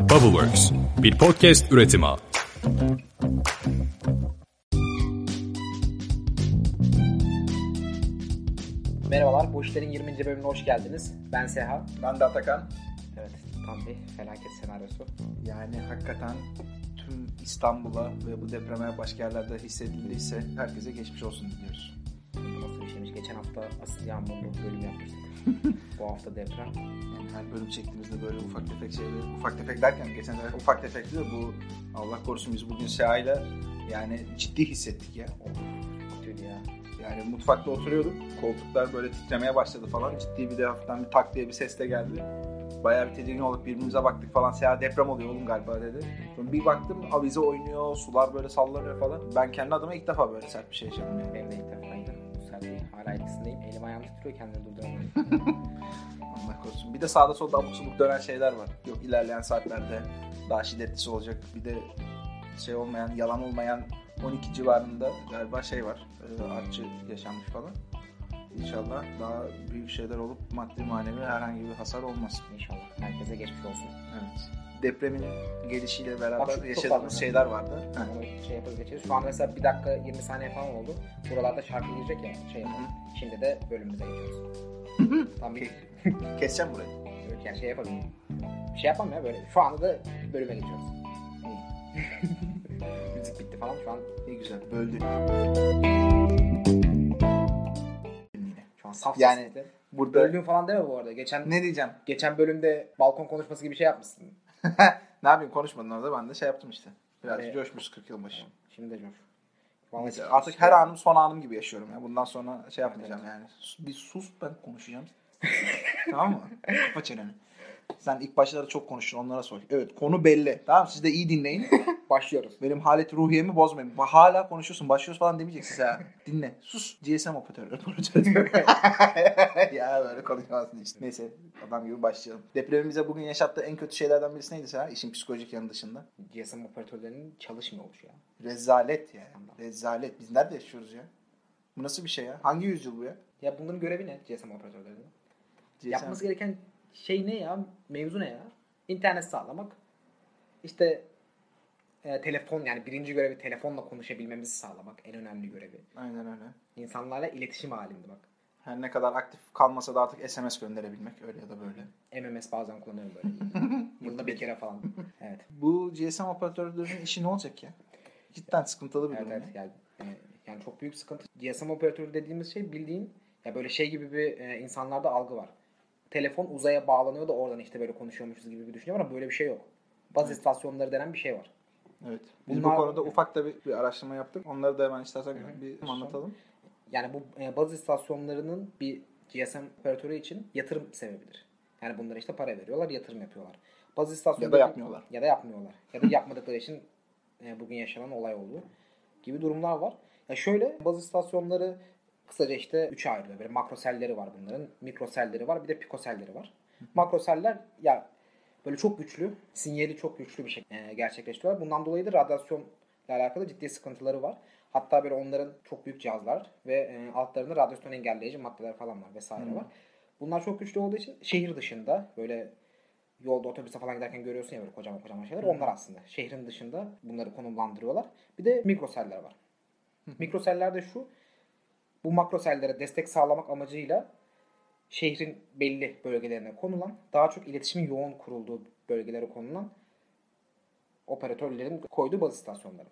Bubbleworks, bir podcast üretimi. Merhabalar, Bu İşler'in 20. bölümüne hoş geldiniz. Ben Seha. Ben de Atakan. Evet, tam bir felaket senaryosu. Yani hakikaten tüm İstanbul'a ve bu depreme başka yerlerde hissedildiyse herkese geçmiş olsun diliyoruz. Nasıl? Geçen hafta asıl yağmurlu bölüm yapmıştık. bu hafta deprem. Yani her bölüm çektiğimizde böyle ufak tefek şeyler, ufak tefek derken geçen sefer ufak tefekti de bu Allah korusun biz bugün Seha'yla yani ciddi hissettik ya. Of, kötüydü ya. Yani mutfakta oturuyorduk. Koltuklar böyle titremeye başladı falan. Ciddi bir de hafiften bir tak diye bir ses de geldi. Bayağı bir tedirgin olduk. Birbirimize baktık falan. Seha deprem oluyor oğlum galiba dedi. Sonra bir baktım avize oynuyor. Sular böyle sallanıyor falan. Ben kendi adıma ilk defa böyle sert bir şey yaşadım yani. Benim de ilk defaydı. Etkisindeyim. Elim ayağım titriyor kendini durduramıyorum. Allah korusun. Bir de sağda solda abuk subuk dönen şeyler var. Yok ilerleyen saatlerde daha şiddetlisi olacak. Bir de şey olmayan, yalan olmayan 12 civarında galiba şey var. E, artçı yaşanmış falan. İnşallah daha büyük şeyler olup maddi manevi herhangi bir hasar olmaz. İnşallah. Herkese geçmiş olsun. Evet. Depremin gelişiyle Bak beraber çok yaşadığımız şeyler vardı. Onu şey yaparız geçeriz. Şu an mesela bir dakika 20 saniye falan oldu. Buralarda şarkı girecek ya. Şey yapalım. Şimdi de bölümümüze geçiyoruz. Tam bir Keseceğim burayı. Evet, yani şey yapalım. Bir şey yapalım ya böyle. Şu anda da bölüme geçiyoruz. Müzik bitti falan şu an. Ne güzel. Böldü. Şu an saf Yani sesle. Burada Böldüğün falan deme bu arada. Geçen ne diyeceğim? geçen bölümde balkon konuşması gibi bir şey yapmışsın. ne yapayım konuşmadın orada ben de şey yaptım işte. Biraz Evet. coşmuş 40 yıl başı. Şimdi de coş. Vallahi artık her anım son anım gibi yaşıyorum ya. Bundan sonra şey yapmayacağım yani. Sus- Bir sus ben konuşacağım. tamam mı? Kapa çeneni. Sen ilk başlarda çok konuştun onlara sor. Evet konu belli. Tamam siz de iyi dinleyin. başlıyoruz. Benim halet ruhiyemi bozmayın. Hala konuşuyorsun başlıyoruz falan demeyeceksin ha. Dinle. Sus. GSM operatörü. operatörü. ya böyle konuşamazsın işte. Neyse adam gibi başlayalım. Depremin bize bugün yaşattığı en kötü şeylerden birisi neydi Seha? İşin psikolojik yanı dışında. GSM operatörlerinin çalışmıyor oluşu ya. Rezalet ya. Rezalet. Biz nerede yaşıyoruz ya? Bu nasıl bir şey ya? Hangi yüzyıl bu ya? Ya bunların görevi ne GSM operatörlerinin? GSM. Yapması gereken şey ne ya? Mevzu ne ya? İnternet sağlamak. İşte e, telefon yani birinci görevi telefonla konuşabilmemizi sağlamak en önemli görevi. Aynen öyle. İnsanlarla iletişim halinde bak. Her ne kadar aktif kalmasa da artık SMS gönderebilmek öyle ya da böyle. MMS bazen kullanıyorum böyle. Yılda bir kere falan. Evet. Bu GSM operatörlerinin işi ne olacak ya? Cidden sıkıntılı bir Evet durum. evet. ya. Yani, e, yani çok büyük sıkıntı. GSM operatörü dediğimiz şey bildiğin ya böyle şey gibi bir e, insanlarda algı var. Telefon uzaya bağlanıyor da oradan işte böyle konuşuyormuşuz gibi bir düşünce var ama böyle bir şey yok. Baz istasyonları denen bir şey var. Evet. Biz Bunlar- bu konuda ufak da bir, bir araştırma yaptık. Onları da hemen istersen Hı hı. bir anlatalım. Yani bu e, baz istasyonlarının bir GSM operatörü için yatırım sebebidir. Yani bunlara işte para veriyorlar, yatırım yapıyorlar. Baz istasyonu Ya da yapmıyorlar. Ya da yapmıyorlar. Ya da yapmadıkları için e, bugün yaşanan olay oldu gibi durumlar var. Ya şöyle baz istasyonları kısaca işte üçe ayrılıyor. Böyle makroselleri var bunların, mikroselleri var, bir de pikoselleri var. Makroseller ya böyle çok güçlü, sinyali çok güçlü bir şekilde gerçekleştiriyorlar. Bundan dolayı da radyasyonla alakalı ciddi sıkıntıları var. Hatta böyle onların çok büyük cihazlar ve e, altlarında radyasyon engelleyici maddeler falan var vesaire Hı. var. Bunlar çok güçlü olduğu için şehir dışında böyle yolda otobüse falan giderken görüyorsun ya böyle kocaman kocaman şeyler. Onlar aslında şehrin dışında bunları konumlandırıyorlar. Bir de mikroseller var. Mikroseller de şu. Bu makrosellere destek sağlamak amacıyla şehrin belli bölgelerine konulan, daha çok iletişimin yoğun kurulduğu bölgelere konulan operatörlerin koyduğu baz istasyonları.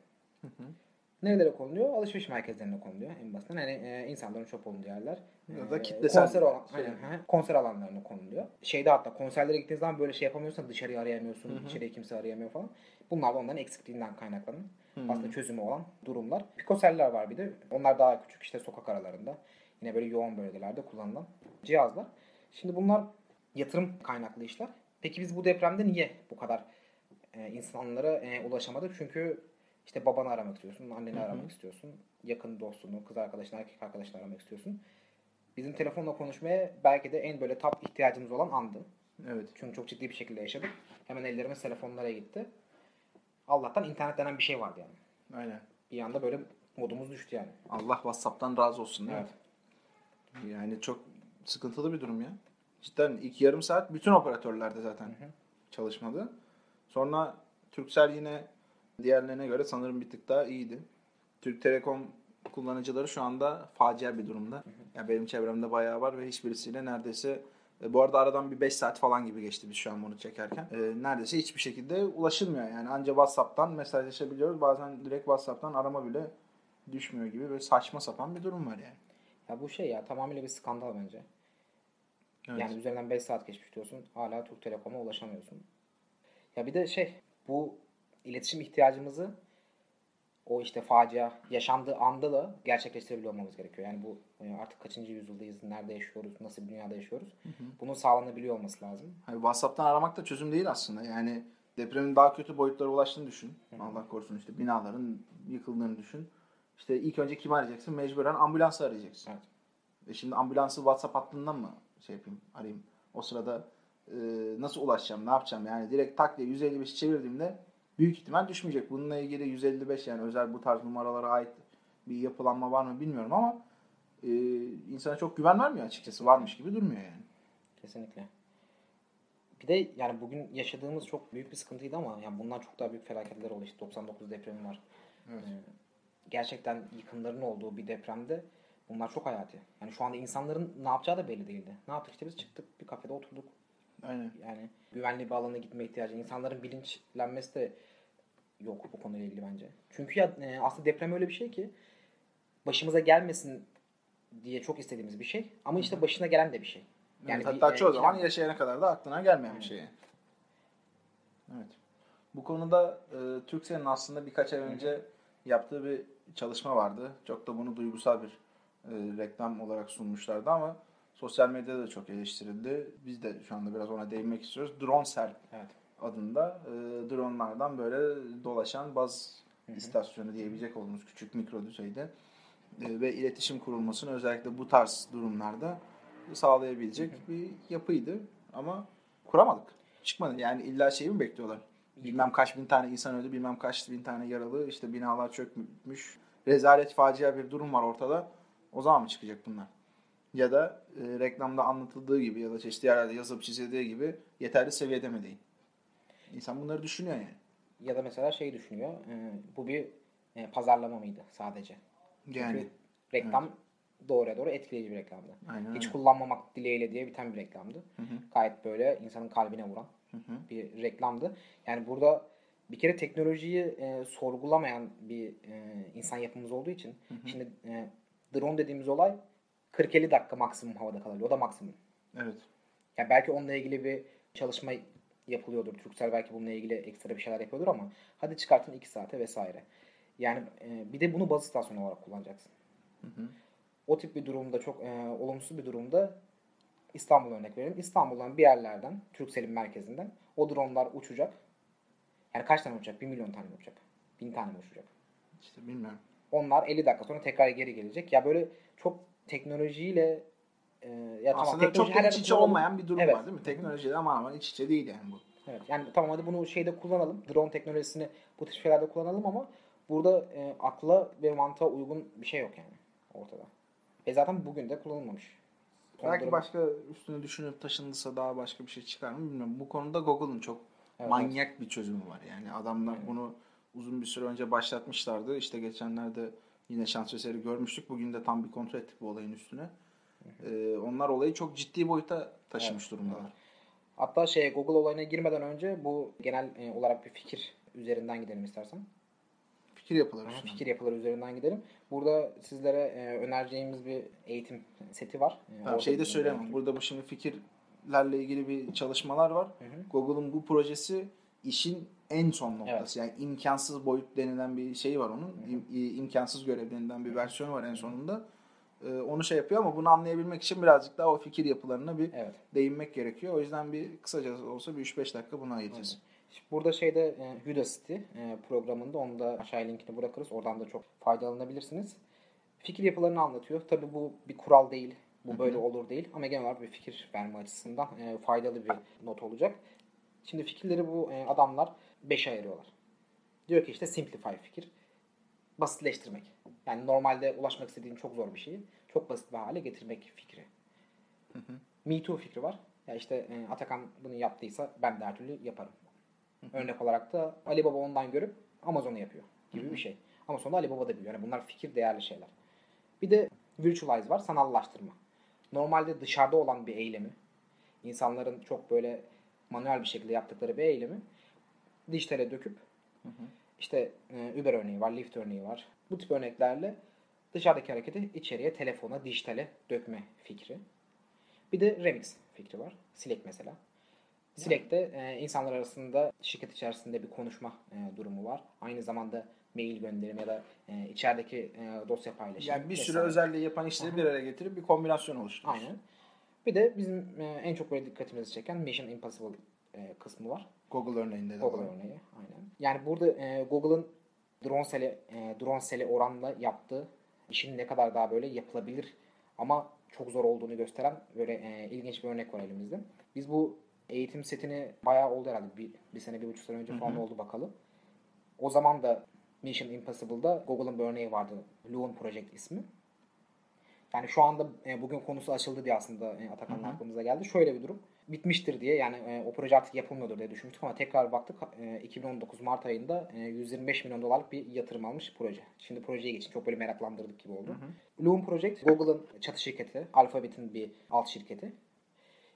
Nerelere konuluyor? Alışveriş merkezlerine konuluyor en basitinden. Hani e, insanların çok olduğu yerler. Ya da E, kitlesel konser, alan, şey. aynen, hı, konser alanlarına konuluyor. Şeyde hatta konserlere gittiğin zaman böyle şey yapamıyorsan dışarıyı arayamıyorsun, Hı hı. içeriye kimse arayamıyor falan. Bunlar da onların eksikliğinden kaynaklanan Hı. aslında çözümü olan durumlar. Pikoseller var bir de. Onlar daha küçük işte sokak aralarında. Yine böyle yoğun bölgelerde kullanılan cihazlar. Şimdi bunlar yatırım kaynaklı işler. Peki biz bu depremde niye bu kadar e, insanlara e, ulaşamadık? Çünkü işte babanı aramak istiyorsun, anneni Hı hı. aramak istiyorsun, yakın dostunu, kız arkadaşını, erkek arkadaşını aramak istiyorsun. Bizim telefonla konuşmaya belki de en böyle top ihtiyacımız olan andı. Evet. Çünkü çok ciddi bir şekilde yaşadık. Hemen ellerimiz telefonlara gitti. Allah'tan internet denen bir şey vardı yani. Aynen. Bir anda böyle modumuz düştü yani. Allah WhatsApp'tan razı olsun değil Evet. mi? Yani çok sıkıntılı bir durum ya. Cidden ilk yarım saat bütün operatörlerde zaten hı. çalışmadı. Sonra Turkcell yine diğerlerine göre sanırım bir tık daha iyiydi. Türk Telekom kullanıcıları şu anda facia bir durumda. Yani benim çevremde bayağı var ve hiçbirisiyle neredeyse e, bu arada aradan bir 5 saat falan gibi geçti biz şu an bunu çekerken. E, neredeyse hiçbir şekilde ulaşılmıyor. Yani anca WhatsApp'tan mesajlaşabiliyoruz. Bazen direkt WhatsApp'tan arama bile düşmüyor gibi böyle saçma sapan bir durum var yani. Ya bu şey ya tamamıyla bir skandal bence. Evet. Yani üzerinden 5 saat geçmiş diyorsun. Hala Türk Telekom'a ulaşamıyorsun. Ya bir de şey bu iletişim ihtiyacımızı o işte facia yaşandığı anda da gerçekleştirebiliyor olmamız gerekiyor. Yani bu e, artık kaçıncı yüzyıldayız, nerede yaşıyoruz, nasıl bir dünyada yaşıyoruz. Bunun sağlanabiliyor olması lazım. Hani WhatsApp'tan aramak da çözüm değil aslında. Yani depremin daha kötü boyutlara ulaştığını düşün. Allah korusun işte binaların yıkıldığını düşün. İşte ilk önce kimi arayacaksın? Mecburen ambulansı arayacaksın. Evet. E şimdi ambulansı WhatsApp hattından mı şey yapayım, arayayım? O sırada e, nasıl ulaşacağım, ne yapacağım? Yani direkt tak diye 155 çevirdiğimde büyük ihtimal düşmeyecek. Bununla ilgili 155 yani özel bu tarz numaralara ait bir yapılanma var mı bilmiyorum ama e, insana çok güven vermiyor açıkçası. Varmış gibi durmuyor yani. Kesinlikle. Bir de yani bugün yaşadığımız çok büyük bir sıkıntıydı ama yani bundan çok daha büyük felaketler oldu. İşte 99 depremi var. Evet. Ee, gerçekten yıkımların olduğu bir depremde bunlar çok hayati. Yani şu anda insanların ne yapacağı da belli değildi. Ne yaptık işte biz çıktık bir kafede oturduk. Aynen. Yani güvenli bir alana gitme ihtiyacı. İnsanların bilinçlenmesi de yok bu konuyla ilgili bence. Çünkü ya e, aslında deprem öyle bir şey ki başımıza gelmesin diye çok istediğimiz bir şey. Ama işte başına gelen de bir şey. Yani bir, hatta e, çoğu zaman ilan- yaşayana kadar da aklına gelmeyen bir şey. Evet. Bu konuda e, Turkcell'in aslında birkaç ay önce yaptığı bir çalışma vardı. Çok da bunu duygusal bir e, reklam olarak sunmuşlardı ama sosyal medyada da çok eleştirildi. Biz de şu anda biraz ona değinmek istiyoruz. DroneCell Evet. adında e, dronlardan böyle dolaşan baz istasyonu diyebilecek olduğumuz küçük mikro düzeyde e, ve iletişim kurulmasını özellikle bu tarz durumlarda sağlayabilecek bir yapıydı. Ama kuramadık. Çıkmadı. Yani illa şeyi mi bekliyorlar? Bilmem kaç bin tane insan öldü, bilmem kaç bin tane yaralı, işte binalar çökmüş. Rezalet facia bir durum var ortada. O zaman mı çıkacak bunlar? Ya da e, reklamda anlatıldığı gibi ya da çeşitli yerlerde yazıp çizildiği gibi yeterli seviyede mi değil? İnsan bunları düşünüyor yani. Ya da mesela şey düşünüyor. e, bu bir e, pazarlama mıydı sadece? Yani. Çünkü reklam doğruya doğru etkileyici bir reklamdı. Aynen Hiç öyle. kullanmamak dileğiyle diye biten bir reklamdı. Hı hı. Gayet böyle insanın kalbine vuran Hı hı. bir reklamdı. Yani burada bir kere teknolojiyi e, sorgulamayan bir e, insan yapımız olduğu için şimdi e, drone dediğimiz olay 40-50 dakika maksimum havada kalabiliyor. O da maksimum. Evet. Yani belki onunla ilgili bir çalışma yapılıyordur. Turkcell belki bununla ilgili ekstra bir şeyler yapıyordur ama hadi çıkartın 2 saate vesaire. Yani e, bir de bunu baz istasyonu olarak kullanacaksın. O tip bir durumda çok e, olumsuz bir durumda İstanbul örnek verelim. İstanbul'dan bir yerlerden, Turkcell'in merkezinden o dronlar uçacak. Yani kaç tane uçacak? 1 milyon tane mi uçacak? 1000 tane mi uçacak? İşte bilmiyorum. Onlar 50 dakika sonra tekrar geri gelecek. Ya böyle çok teknolojiyle e, ya tamam, Aslında teknoloji çok iç içe olmayan bir durum Evet. var değil mi? Teknolojiyle aman iç içe değil yani bu. Evet. Yani tamam hadi bunu şeyde kullanalım. Drone teknolojisini bu tip şeylerde kullanalım ama burada e, akla ve mantığa uygun bir şey yok yani ortada. Ve zaten bugün de kullanılmamış. Son Belki durum- başka üstüne düşünüp taşınırsa daha başka bir şey çıkar mı bilmiyorum. Bu konuda Google'ın çok Evet, manyak bir çözümü var. Yani adamlar bunu uzun bir süre önce başlatmışlardı. İşte geçenlerde yine şans eseri görmüştük. Bugün de tam bir kontrol ettik bu olayın üstüne. Ee, onlar olayı çok ciddi boyuta taşımış durumdalar. Hatta şey Google olayına girmeden önce bu genel e, olarak bir fikir üzerinden gidelim istersen. Fikir yapıları Aha, fikir yapıları üzerinden gidelim. Burada sizlere e, önereceğimiz bir eğitim seti var. E, Tamam, şey de söyleyemem. Burada bu şimdi fikirlerle ilgili bir çalışmalar var. Google'ın bu projesi işin en son noktası. Yani imkansız boyut denilen bir şey var onun. İm- imkansız görev denilen bir versiyonu var en sonunda. Ee, onu şey yapıyor ama bunu anlayabilmek için birazcık daha o fikir yapılarına bir Evet. değinmek gerekiyor. O yüzden bir kısaca olsa bir 3-5 dakika buna ayıracağız. Burada şeyde e, Udacity e, programında onu da aşağıya linkini bırakırız. Oradan da çok faydalanabilirsiniz. Fikir yapılarını anlatıyor. Tabii bu bir kural değil. Bu böyle olur değil. Ama genel olarak bir fikir verme açısından e, faydalı bir not olacak. Şimdi fikirleri bu e, adamlar 5'e ayırıyorlar. Diyor ki işte simplify fikir. Basitleştirmek. Yani normalde ulaşmak istediğin çok zor bir şeyi çok basit bir hale getirmek fikri. Me Too fikri var. Ya işte e, Atakan bunu yaptıysa ben de her türlü yaparım. Örnek olarak da Alibaba ondan görüp Amazon'u yapıyor gibi bir şey. Ama sonunda Alibaba da biliyor. Yani bunlar fikir değerli şeyler. Bir de virtualize var, sanallaştırma. Normalde dışarıda olan bir eylemi, insanların çok böyle manuel bir şekilde yaptıkları bir eylemi dijitale döküp işte e, Uber örneği var, Lyft örneği var. Bu tip örneklerle dışarıdaki hareketi içeriye, telefona, dijitale dökme fikri. Bir de remix fikri var. Slack mesela. Slack'te e, insanlar arasında şirket içerisinde bir konuşma e, durumu var. Aynı zamanda mail gönderimi ya da e, içerideki e, dosya paylaşımı. Yani bir sürü özelliği yapan işleri bir araya getirip bir kombinasyon oluşturuyorsun. Aynen. Bir de bizim e, en çok böyle dikkatimizi çeken Mission Impossible e, kısmı var. Google örneğinde de. Google var. örneği. Aynen. Yani burada e, Google'ın drone seli, e, drone seli oranla yaptığı işin ne kadar daha böyle yapılabilir ama çok zor olduğunu gösteren böyle e, ilginç bir örnek var elimizde. Biz bu eğitim setini bayağı oldu herhalde. Bir, bir sene, bir buçuk sene önce falan oldu bakalım. O zaman da Mission Impossible'da Google'ın bir örneği vardı. Loon Project ismi. Yani şu anda e, bugün konusu açıldı diye aslında e, Atakan'ın aklımıza geldi. Şöyle bir durum. Bitmiştir diye yani e, o proje artık yapılmıyordur diye düşünmüştük ama tekrar baktık e, 2019 Mart ayında e, 125 milyon dolarlık bir yatırım almış proje. Şimdi projeye geçin çok böyle meraklandırdık gibi oldu. Loom Project Google'ın çatı şirketi, Alphabet'in bir alt şirketi.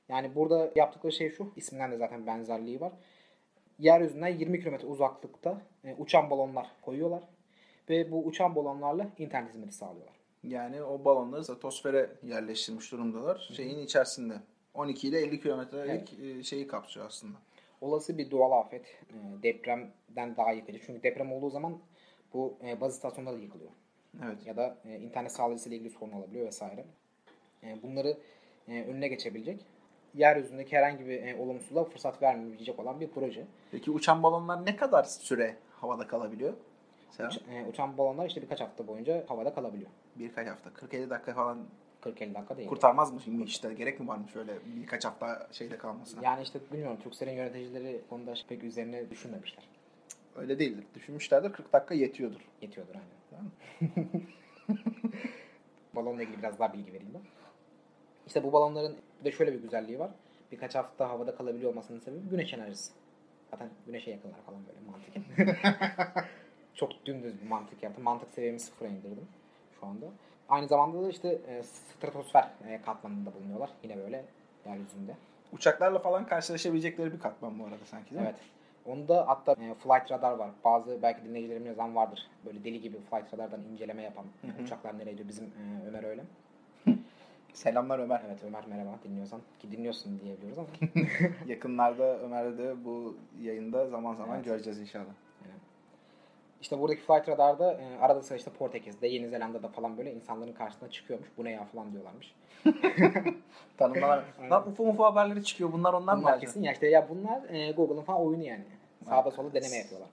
Yani burada yaptıkları şey şu, isminden de zaten benzerliği var. Yeryüzünden 20 kilometre uzaklıkta e, uçan balonlar koyuyorlar ve bu uçan balonlarla internet hizmeti sağlıyorlar. Yani o balonları stratosfere yerleştirmiş durumdalar. Şeyin içerisinde. 12 ile 50 kilometrelik e, şeyi kapsıyor aslında. olası bir doğal afet e, depremden daha yıkıcı. Çünkü deprem olduğu zaman bu e, baz istasyonları da yıkılıyor. Evet. Ya da internet sağlayıcısıyla ilgili sorun olabiliyor vesaire. Bunları önüne geçebilecek yeryüzündeki herhangi bir olumsuzluğa fırsat vermeyecek olan bir proje. Peki uçan balonlar ne kadar süre havada kalabiliyor? Uç- uçan balonlar işte birkaç hafta boyunca havada kalabiliyor. birkaç hafta, 40-50 dakika falan 40-50 dakika değil. kurtarmaz mı şimdi işte? Gerek mi varmış öyle birkaç hafta şeyde kalmasına? Yani işte bilmiyorum Turkcell'in yöneticileri konuda pek üzerine düşünmemişler. Öyle değildir. Düşünmüşlerdir 40 dakika yetiyordur. Yetiyordur aynen. Balonla ilgili biraz daha bilgi vereyim ben. İşte bu balonların bir de şöyle bir güzelliği var. Birkaç hafta havada kalabiliyor olmasının sebebi güneş enerjisi. Zaten güneşe yakınlar falan böyle mantıken. Çok dümdüz bir mantık yaptım. Mantık seviyemi sıfıra indirdim şu anda. Aynı zamanda da işte e, stratosfer e, katmanında bulunuyorlar. Yine böyle yeryüzünde. Uçaklarla falan karşılaşabilecekleri bir katman bu arada sanki değil mi? Evet. Onda hatta e, flight radar var. Bazı belki dinleyicilerim yazan vardır. Böyle deli gibi flight radardan inceleme yapan. Uçaklar nereye gidiyor? Bizim e, Ömer öyle. Selamlar Ömer. Evet Ömer merhaba dinliyorsan. Ki dinliyorsun diyebiliyoruz ama. Yakınlarda Ömer'le de bu yayında zaman zaman Evet. göreceğiz inşallah. İşte buradaki flight radarda e, arada sırada işte Portekiz'de, Yeni Zelanda'da falan böyle insanların karşısına çıkıyormuş. Bu ne ya falan diyorlarmış. Tanımlar. Lan UFO UFO haberleri çıkıyor. Bunlar ondan mı? Bunlar acaba? kesin ya işte ya bunlar e, Google'ın falan oyunu yani. Sağda sola deneme yapıyorlar.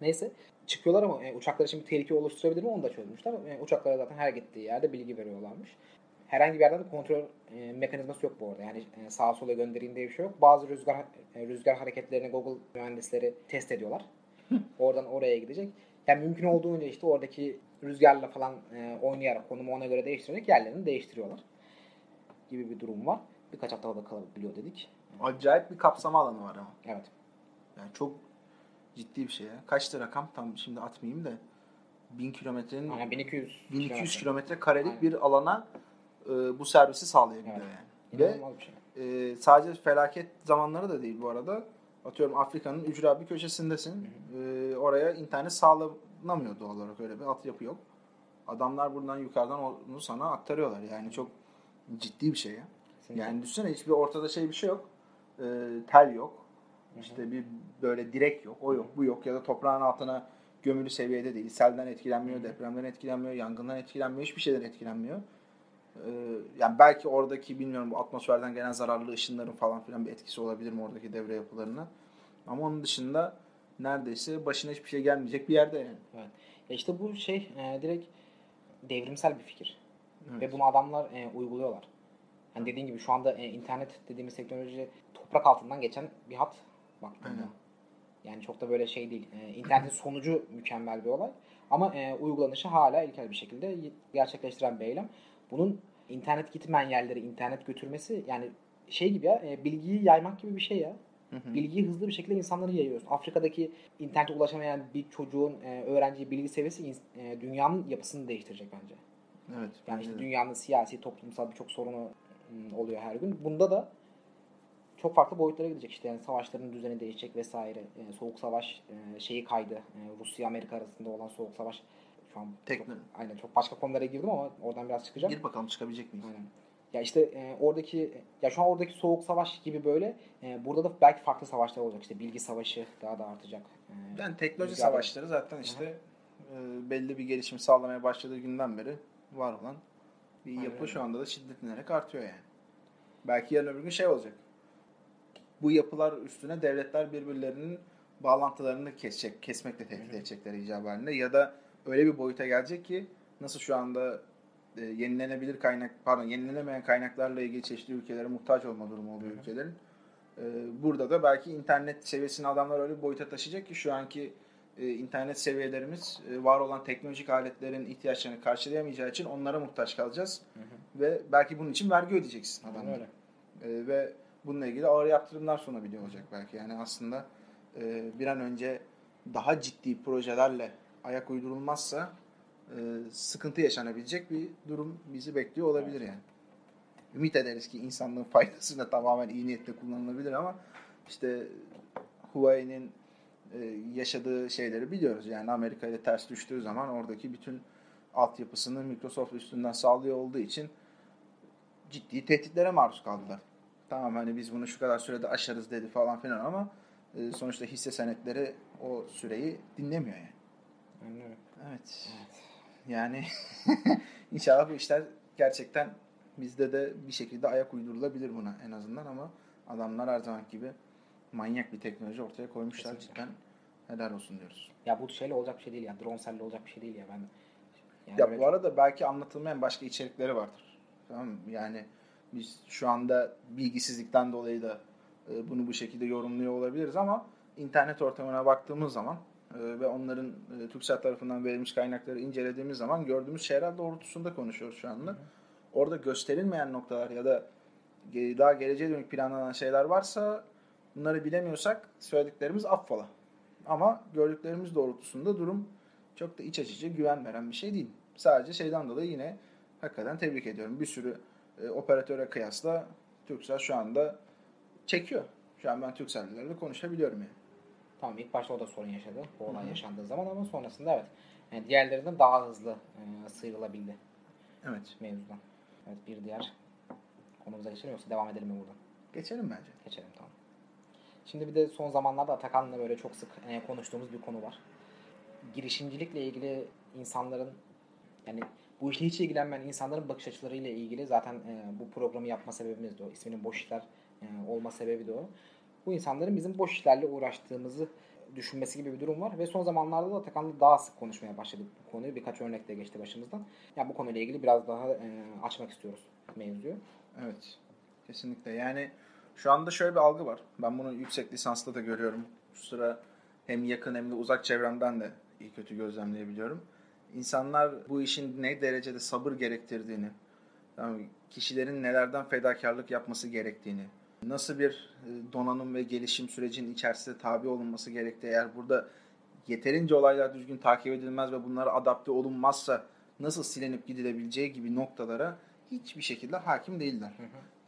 Neyse çıkıyorlar ama e, uçaklar için bir tehlike oluşturabilir mi onu da çözmüşler. E, uçaklara zaten her gittiği yerde bilgi veriyorlarmış. Herhangi bir yerden de kontrol e, mekanizması yok bu arada. Yani e, sağa sola göndereyim diye bir şey yok. Bazı rüzgar e, rüzgar hareketlerini Google mühendisleri test ediyorlar. Oradan oraya gidecek. Yani mümkün olduğunca işte oradaki rüzgarla falan e, oynayarak konumu ona göre değiştirerek yerlerini değiştiriyorlar. Gibi bir durum var. Birkaç hafta havada kalabiliyor dedik. Acayip bir kapsama alanı var ama. Evet. Yani çok ciddi bir şey ya. Kaçtı rakam? Tam şimdi atmayayım da. 1000 kilometrenin Aynen 1200 1200 kilometre. karelik Aynen. bir alana e, bu servisi sağlayabiliyor Evet. yani. Ve İnanılmaz bir şey. e, sadece felaket zamanları da değil bu arada. Atıyorum Afrika'nın ücra bir köşesindesin. E, oraya internet sağlanamıyor doğal olarak öyle bir altyapı yok. Adamlar buradan yukarıdan onu sana aktarıyorlar. Yani çok ciddi bir şey ya. Kesinlikle. Yani düşünsene hiçbir ortada şey bir şey yok. E, tel yok. İşte bir böyle direk yok. O yok, bu yok ya da toprağın altına gömülü seviyede değil. Selden etkilenmiyor, depremden etkilenmiyor, yangından etkilenmiyor, hiçbir şeyden etkilenmiyor. Ee, yani belki oradaki bilmiyorum bu atmosferden gelen zararlı ışınların falan filan bir etkisi olabilir mi oradaki devre yapılarına. Ama onun dışında neredeyse başına hiçbir şey gelmeyecek bir yerde yani. Evet. Ya işte bu şey e, direkt devrimsel bir fikir. Evet. Ve bunu adamlar e, uyguluyorlar. Yani dediğin gibi şu anda e, internet dediğimiz teknoloji toprak altından geçen bir hat baktığında. Aynen. Yani çok da böyle şey değil. E, internetin sonucu mükemmel bir olay. Ama e, uygulanışı hala ilkel bir şekilde gerçekleştiren bir eylem. Bunun internet gitmeyen yerlere internet götürmesi yani şey gibi ya e, bilgiyi yaymak gibi bir şey ya. Bilgiyi hızlı bir şekilde insanlara yayıyorsun. Afrika'daki internete ulaşamayan bir çocuğun e, öğrenci bilgi seviyesi e, dünyanın yapısını değiştirecek bence. Evet. Yani işte dünyanın siyasi, toplumsal birçok sorunu oluyor her gün. Bunda da çok farklı boyutlara gidecek işte yani savaşların düzeni değişecek vesaire. E, soğuk savaş e, şeyi kaydı. E, Rusya Amerika arasında olan soğuk savaş şu an Tekno. çok, aynen çok başka konulara girdim ama oradan biraz çıkacağım. Gir bakalım çıkabilecek miyiz? Aynen. Ya işte e, oradaki ya şu an oradaki soğuk savaş gibi böyle e, burada da belki farklı savaşlar olacak. İşte bilgi savaşı daha da artacak. E, Yani teknoloji savaşları zaten işte e, belli bir gelişim sağlamaya başladığı günden beri var olan bir Aynen yapı şu anda da şiddetlenerek artıyor yani. Belki yarın öbür gün şey olacak. Bu yapılar üstüne devletler birbirlerinin bağlantılarını kesecek, kesmekle tehdit edecekler halinde ya da öyle bir boyuta gelecek ki nasıl şu anda e, yenilenebilir kaynak pardon yenilenemeyen kaynaklarla ilgili çeşitli ülkelere muhtaç olma durumu oluyor ülkelerin. E, burada da belki internet seviyesini adamlar öyle bir boyuta taşıyacak ki şu anki e, internet seviyelerimiz e, var olan teknolojik aletlerin ihtiyaçlarını karşılayamayacağı için onlara muhtaç kalacağız. Ve belki bunun için vergi ödeyeceksin adamlara. öyle. E, ve bununla ilgili ağır yaptırımlar sunabiliyor olacak belki. Yani aslında e, bir an önce daha ciddi projelerle ayak uydurulmazsa e, sıkıntı yaşanabilecek bir durum bizi bekliyor olabilir yani. Ümit ederiz ki insanlığın faydasına tamamen iyi niyetle kullanılabilir ama işte Huawei'nin e, yaşadığı şeyleri biliyoruz. Yani Amerika ile ters düştüğü zaman oradaki bütün altyapısını Microsoft üstünden sağlıyor olduğu için ciddi tehditlere maruz kaldılar. Tamam hani biz bunu şu kadar sürede aşarız dedi falan filan ama e, sonuçta hisse senetleri o süreyi dinlemiyor yani. Aynen öyle. Evet. Yani inşallah bu işler gerçekten bizde de bir şekilde ayak uydurulabilir buna en azından ama adamlar her zaman gibi manyak bir teknoloji ortaya koymuşlar. Kesinlikle. Cidden helal olsun diyoruz. Ya bu şeyle olacak bir şey değil ya. Dronselle olacak bir şey değil ya. Ben yani Ya bu arada belki anlatılmayan başka içerikleri vardır. Tamam mı? Yani biz şu anda bilgisizlikten dolayı da e, bunu bu şekilde yorumluyor olabiliriz ama internet ortamına baktığımız zaman ve onların e, TürkSat tarafından verilmiş kaynakları incelediğimiz zaman gördüğümüz şeyler doğrultusunda konuşuyoruz şu anda. Orada gösterilmeyen noktalar ya da daha geleceğe dönük planlanan şeyler varsa bunları bilemiyorsak söylediklerimiz affola. Ama gördüklerimiz doğrultusunda durum çok da iç açıcı, güven veren bir şey değil. Sadece şeyden dolayı yine hakikaten tebrik ediyorum. Bir sürü e, operatöre kıyasla Turkcell şu anda çekiyor. Şu an ben Turkcell'lerle konuşabiliyorum yani. Tamam ilk başta o da sorun yaşadı. Bu olay yaşandığı zaman ama sonrasında evet. Yani diğerlerinden daha hızlı e, sıyrılabildi Evet. mevzudan. Evet bir diğer konumuza geçelim yoksa devam edelim mi buradan? Geçelim bence. Geçelim tamam. Şimdi bir de son zamanlarda Atakan'la böyle çok sık e, konuştuğumuz bir konu var. Girişimcilikle ilgili insanların yani bu işle hiç ilgilenmeyen insanların bakış açılarıyla ilgili zaten e, bu programı yapma sebebimiz de o. İsminin boş işler e, olma sebebi de o. Bu insanların bizim boş işlerle uğraştığımızı düşünmesi gibi bir durum var ve son zamanlarda da Atakan'la daha sık konuşmaya başladık bu konuyu. Birkaç örnek de geçti başımızdan. Ya bu konuyla ilgili biraz daha e, açmak istiyoruz mevzuyu. Evet. Kesinlikle. Yani şu anda şöyle bir algı var. Ben bunu yüksek lisansta da görüyorum. Şu sıra hem yakın hem de uzak çevremden de iyi kötü gözlemleyebiliyorum. İnsanlar bu işin ne derecede sabır gerektirdiğini, yani kişilerin nelerden fedakarlık yapması gerektiğini, nasıl bir e, donanım ve gelişim sürecinin içerisinde tabi olunması gerektiği, eğer burada yeterince olaylar düzgün takip edilmez ve bunlara adapte olunmazsa nasıl silinip gidilebileceği gibi noktalara hiçbir şekilde hakim değiller.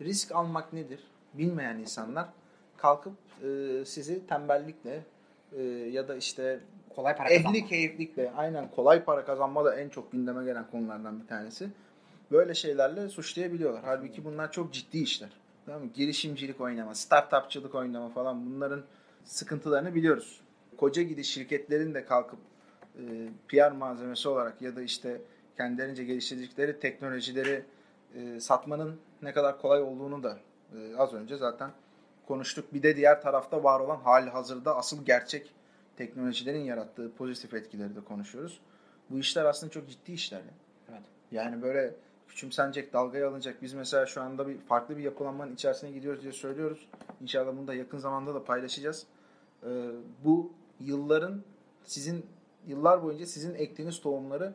Risk almak nedir? Bilmeyen insanlar kalkıp e, sizi tembellikle e, ya da işte Kolay para ehli kazanmak. keyiflikle aynen kolay para kazanma da en çok gündeme gelen konulardan bir tanesi. Böyle şeylerle suçlayabiliyorlar. Halbuki bunlar çok ciddi işler. Tamam mı? Girişimcilik oynama, startupçılık oynama falan bunların sıkıntılarını biliyoruz. Koca gidi şirketlerin de kalkıp e, PR malzemesi olarak ya da işte kendilerince geliştirdikleri teknolojileri e, satmanın ne kadar kolay olduğunu da e, az önce zaten konuştuk. Bir de diğer tarafta var olan hali hazırda asıl gerçek teknolojilerin yarattığı pozitif etkileri de konuşuyoruz. Bu işler aslında çok ciddi işler. Evet. Yani böyle küçümsenecek, dalgaya alınacak. Biz mesela şu anda bir farklı bir yapılanmanın içerisine gidiyoruz diye söylüyoruz. İnşallah bunu da yakın zamanda da paylaşacağız. Ee, bu yılların sizin yıllar boyunca sizin ektiğiniz tohumları